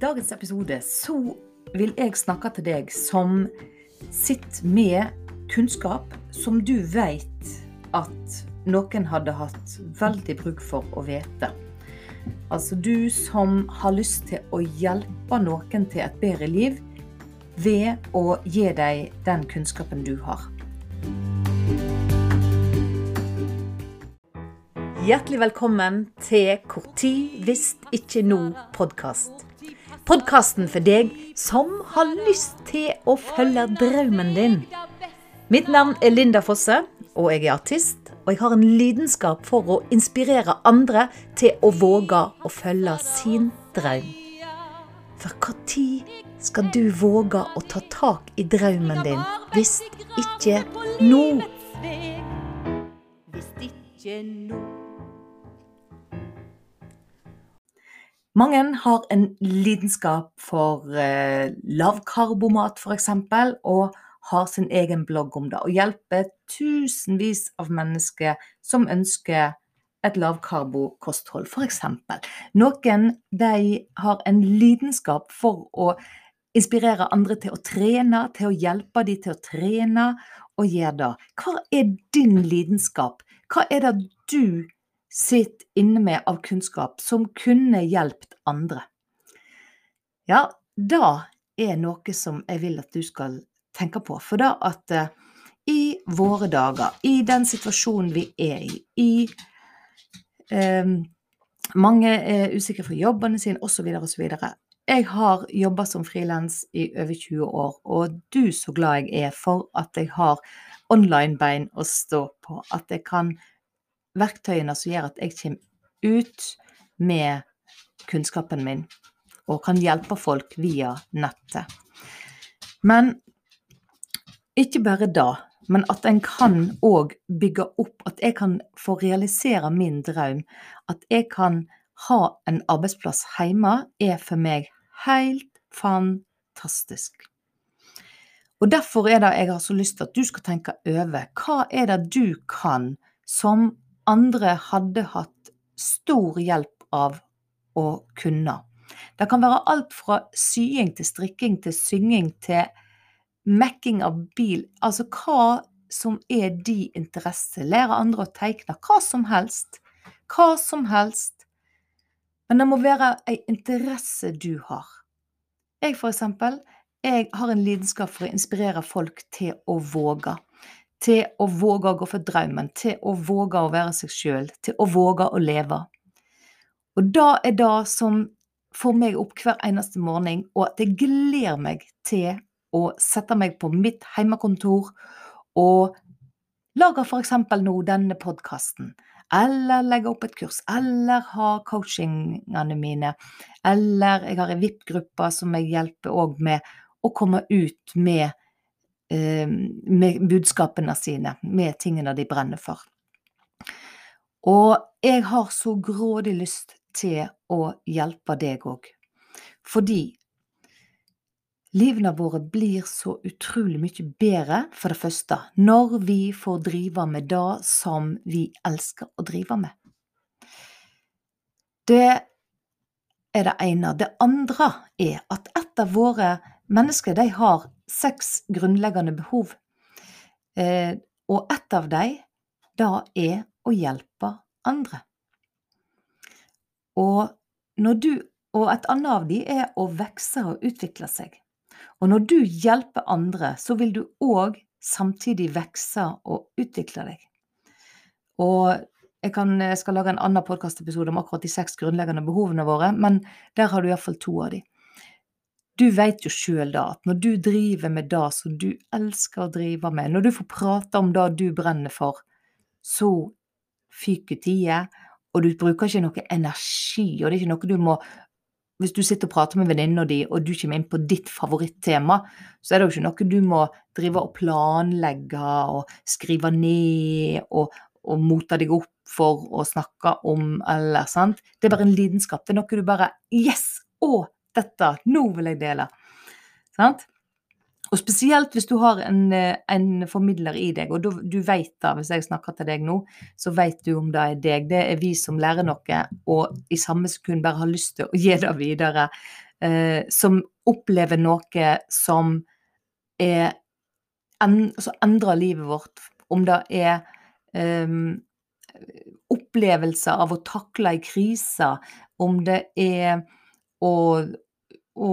dagens episode så vil jeg snakke til deg som sitter med kunnskap som du vet at noen hadde hatt veldig bruk for å vite. Altså du som har lyst til å hjelpe noen til et bedre liv ved å gi dem den kunnskapen du har. Hjertelig velkommen til Hvor tid hvis ikke nå-podkast. Podkasten for deg som har lyst til å følge drømmen din. Mitt navn er Linda Fosse, og jeg er artist. Og jeg har en lidenskap for å inspirere andre til å våge å følge sin drøm. For når skal du våge å ta tak i drømmen din, hvis ikke nå? Hvis ikke nå. Mange har en lidenskap for eh, lavkarbomat f.eks., og har sin egen blogg om det. Og hjelper tusenvis av mennesker som ønsker et lavkarbokosthold, f.eks. Noen de har en lidenskap for å inspirere andre til å trene, til å hjelpe dem til å trene, og gjøre det. Hva er din lidenskap? Hva er det du sitter inne med av kunnskap som kunne hjulpet andre. Ja, det er noe som jeg vil at du skal tenke på. For da at uh, i våre dager, i den situasjonen vi er i, i um, Mange er usikre for jobbene sine osv. osv. Jeg har jobba som frilans i over 20 år, og du så glad jeg er for at jeg har online-bein å stå på. At jeg kan verktøyene som gjør at jeg kommer ut med kunnskapen min og kan hjelpe folk via nettet. Men ikke bare da, men at en kan òg bygge opp, at jeg kan få realisere min drøm. At jeg kan ha en arbeidsplass hjemme, er for meg helt fantastisk. Og Derfor er det jeg har så lyst til at du skal tenke over. Hva er det du kan som andre hadde hatt stor hjelp av å kunne. Det kan være alt fra sying til strikking til synging til mekking av bil. Altså hva som er de interesse. Lære andre å tegne. Hva som helst. Hva som helst. Men det må være ei interesse du har. Jeg for eksempel, jeg har en lidenskap for å inspirere folk til å våge til å våge å gå for drømmen, til å våge å være seg sjøl, til å våge å leve. Og det er det som får meg opp hver eneste morgen, og at jeg gleder meg til å sette meg på mitt hjemmekontor og lage f.eks. nå denne podkasten. Eller legge opp et kurs, eller ha coachingene mine. Eller jeg har ei VIP-gruppe som jeg hjelper òg med å komme ut med med budskapene sine, med tingene de brenner for. Og jeg har så grådig lyst til å hjelpe deg òg. Fordi livene våre blir så utrolig mye bedre, for det første, når vi får drive med det som vi elsker å drive med. Det er det ene. Det andre er at et av våre mennesker de har seks grunnleggende behov. Eh, og ett av dem, da er å hjelpe andre. Og, du, og et annet av dem er å vokse og utvikle seg. Og når du hjelper andre, så vil du òg samtidig vokse og utvikle deg. Og jeg, kan, jeg skal lage en annen podkastepisode om akkurat de seks grunnleggende behovene våre, men der har du iallfall to av dem. Du vet jo sjøl da at når du driver med det som du elsker å drive med, når du får prate om det du brenner for, så fyker tida, og du bruker ikke noe energi, og det er ikke noe du må hvis du sitter og prater med venninna di, og du kommer inn på ditt favorittema, så er det jo ikke noe du må drive og planlegge og skrive ned og, og mote deg opp for å snakke om, eller sant. Det er bare en lidenskap. Det er noe du bare Yes! Å, dette, nå vil jeg dele. Sant? Og spesielt hvis du har en, eh, en formidler i deg, og du, du vet da, hvis jeg snakker til deg nå, så vet du om det er deg. Det er vi som lærer noe, og i samme sekund bare har lyst til å gi det videre. eh, som opplever noe som er en, som endrer livet vårt. Om det er eh, opplevelser av å takle ei krise, om det er å, å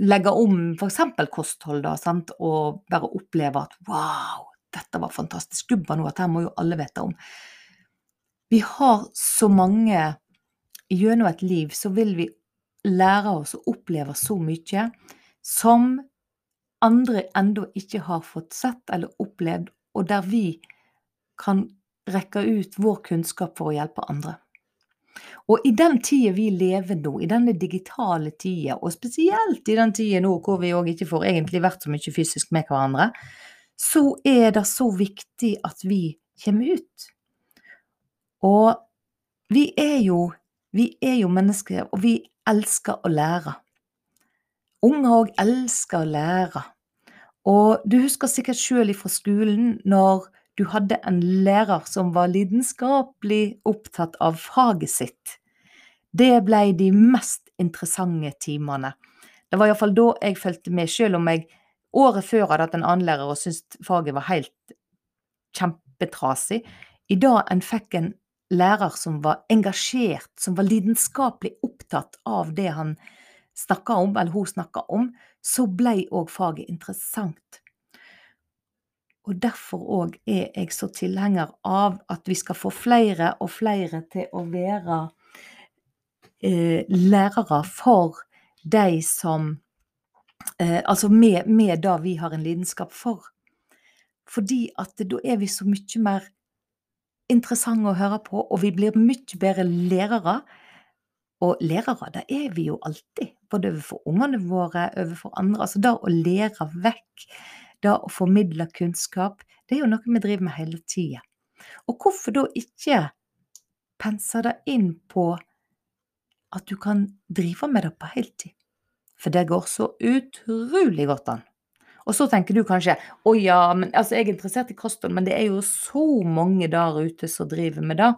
legge om f.eks. kosthold, da, sant? og bare oppleve at wow, dette var fantastisk. Gubba nå, dette må jo alle vite om. Vi har så mange Gjennom et liv så vil vi lære oss å oppleve så mye som andre ennå ikke har fått sett eller opplevd, og der vi kan rekke ut vår kunnskap for å hjelpe andre. Og i den tida vi lever nå, i denne digitale tida, og spesielt i den tida nå hvor vi òg ikke får egentlig vært så mye fysisk med hverandre, så er det så viktig at vi kommer ut. Og vi er jo, vi er jo mennesker, og vi elsker å lære. Unger òg elsker å lære. Og du husker sikkert sjøl fra skolen når du hadde en lærer som var lidenskapelig opptatt av faget sitt. Det ble de mest interessante timene. Det var iallfall da jeg fulgte med, sjøl om jeg året før hadde hatt en annen lærer og syntes faget var helt kjempetrasig. I dag en fikk en lærer som var engasjert, som var lidenskapelig opptatt av det han snakka om, eller hun snakka om, så ble òg faget interessant. Og derfor òg er jeg så tilhenger av at vi skal få flere og flere til å være eh, lærere for de som eh, Altså med, med det vi har en lidenskap for. Fordi at da er vi så mye mer interessante å høre på, og vi blir mye bedre lærere. Og lærere, det er vi jo alltid, både overfor ungene våre, overfor andre. Altså det å lære vekk, det å formidle kunnskap, det er jo noe vi driver med hele tida. Og hvorfor da ikke pense det inn på at du kan drive med det på heltid? For det går så utrolig godt an. Og så tenker du kanskje å ja, men altså jeg er interessert i kosthold, men det er jo så mange der ute som driver med det.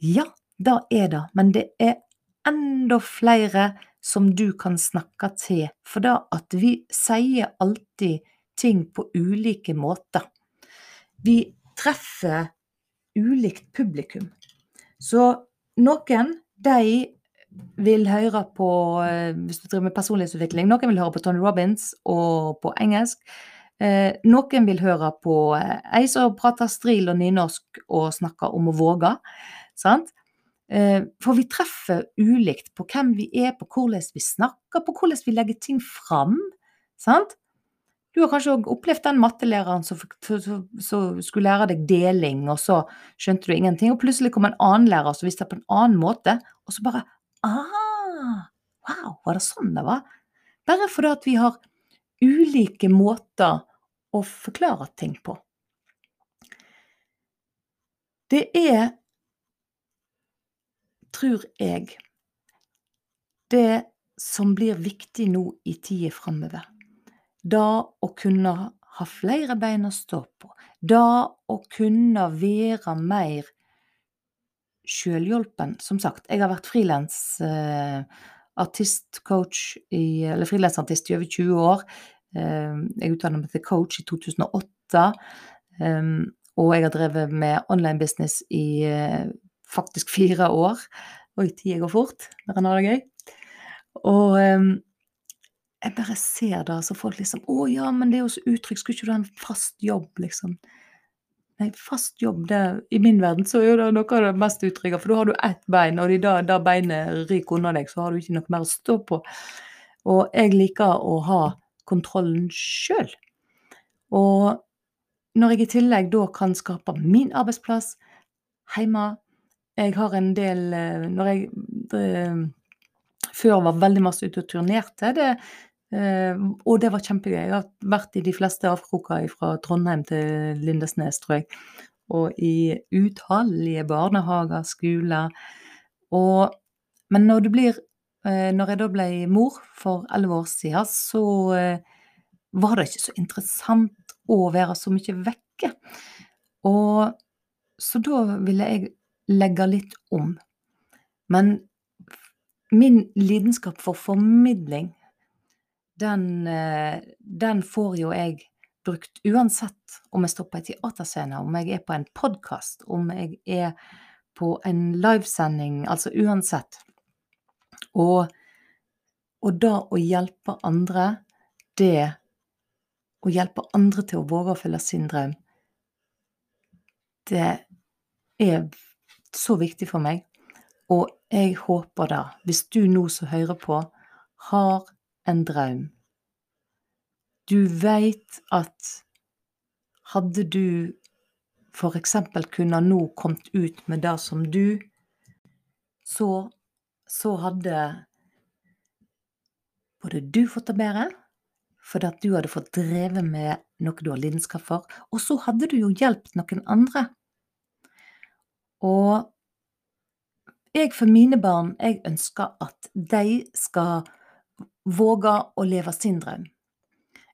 Ja, det er det, men det er enda flere som du kan snakke til, for da at vi sier alltid ting på ulike måter. Vi treffer ulikt publikum. Så noen, de vil høre på eh, Hvis du driver med personlighetsutvikling, noen vil høre på Tony Robins og på engelsk. Eh, noen vil høre på eh, ei som prater stril og nynorsk og snakker om å våge. Sant? For vi treffer ulikt på hvem vi er, på hvordan vi snakker, på hvordan vi legger ting fram. Sant? Du har kanskje opplevd den mattelæreren som, skulle lære deg deling, og så skjønte du ingenting, og plutselig kom en annen lærer som visste det på en annen måte, og så bare Ah, wow, var det sånn det var? Bare fordi at vi har ulike måter å forklare ting på. Det er, tror jeg, det som blir viktig nå i tida framover. Da å kunne ha flere bein å stå på. Da å kunne være mer sjølhjulpen. Som sagt, jeg har vært frilansartist i over 20 år. Eh, jeg utdannet meg til coach i 2008. Eh, og jeg har drevet med online business i eh, faktisk fire år. Oi, tida går fort når en har det gøy. Og um, jeg bare ser det, så folk liksom Å ja, men det er jo så uttrykk, skulle ikke du ha en fast jobb, liksom? Nei, fast jobb, det, i min verden så er det noe av det mest utrygge, for da har du ett bein, og da, da beinet ryker unna deg, så har du ikke noe mer å stå på. Og jeg liker å ha kontrollen sjøl. Og når jeg i tillegg da kan skape min arbeidsplass hjemme Jeg har en del eh, Når jeg det, før var veldig masse ute og turnerte, det Uh, og det var kjempegøy. Jeg har vært i de fleste avkroker fra Trondheim til Lindesnes, tror jeg. Og i utallige barnehager, skoler. Og, men når du blir uh, Når jeg da ble mor for elleve år siden, så var det ikke så interessant å være så mye vekke. Og så da ville jeg legge litt om. Men min lidenskap for formidling, den, eh, den får jo jeg brukt uansett om jeg står på en teaterscene, om jeg er på en podkast, om jeg er på en livesending, altså uansett. Og, og da å hjelpe andre, det Å hjelpe andre til å våge å følge sin drøm, det er så viktig for meg. Og jeg håper da, hvis du nå som hører på, har en drøm Du veit at hadde du for eksempel kunne nå kommet ut med det som du, så, så hadde både du fått det bedre, fordi at du hadde fått drevet med noe du har lidenskap for, og så hadde du jo hjulpet noen andre. Og jeg for mine barn, jeg ønsker at de skal våge å leve sin drøm.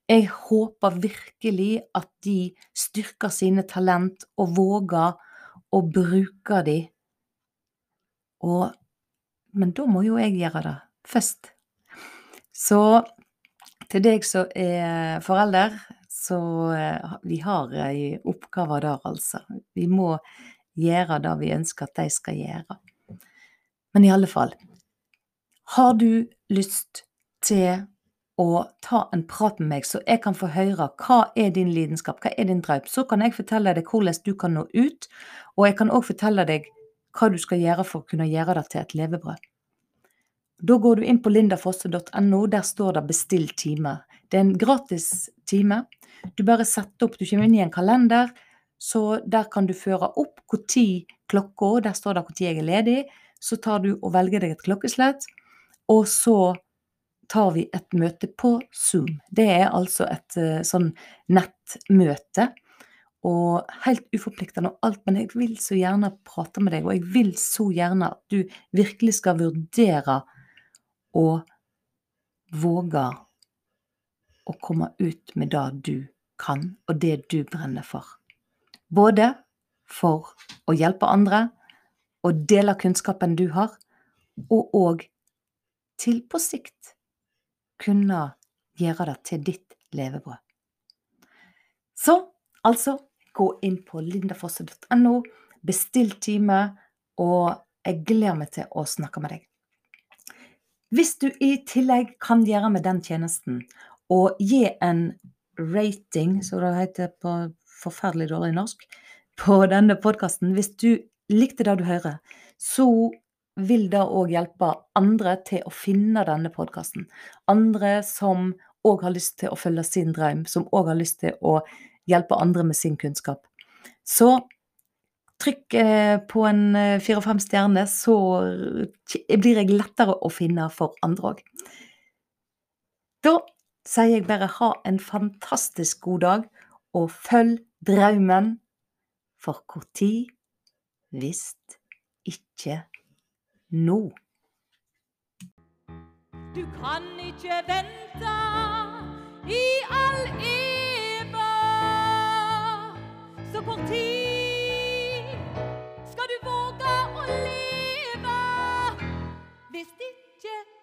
Jeg håper virkelig at de styrker sine talent og våger å bruke de. Og, men da må jo jeg gjøre det først. Så til deg som er forelder, så eh, vi har ei oppgave der, altså. Vi må gjøre det vi ønsker at de skal gjøre. Men i alle fall, har du lyst til å ta en prat med meg, så jeg kan få høre hva er din lidenskap, hva er din drøm, så kan jeg fortelle deg hvordan du kan nå ut, og jeg kan òg fortelle deg hva du skal gjøre for å kunne gjøre det til et levebrød. Da går du inn på lindafosse.no, der står det 'bestill time'. Det er en gratis time. Du bare setter opp, du kommer inn i en kalender, så der kan du føre opp når klokka, der står det når jeg er ledig, så tar du og velger deg et klokkeslett, og så tar vi et møte på Zoom. Det er altså et uh, sånn nettmøte. Og helt uforpliktende og alt, men jeg vil så gjerne prate med deg, og jeg vil så gjerne at du virkelig skal vurdere å våge å komme ut med det du kan, og det du brenner for. Både for å hjelpe andre, og dele kunnskapen du har, og òg til på sikt kunne gjøre det til ditt levebrød. Så altså, gå inn på lindafosse.no, bestill time, og jeg gleder meg til å snakke med deg. Hvis du i tillegg kan gjøre med den tjenesten og gi en rating, som det heter på forferdelig dårlig norsk, på denne podkasten Hvis du likte det du hører, så vil det òg hjelpe andre til å finne denne podkasten. Andre som òg har lyst til å følge sin drøm, som òg har lyst til å hjelpe andre med sin kunnskap. Så trykk eh, på en eh, fire og fem stjerner, så blir jeg lettere å finne for andre òg. Da sier jeg bare ha en fantastisk god dag, og følg draumen, for hvor tid visst ikke nå. Du kan ikke vente i all evig, så kort tid skal du våge å leve hvis ikke nå.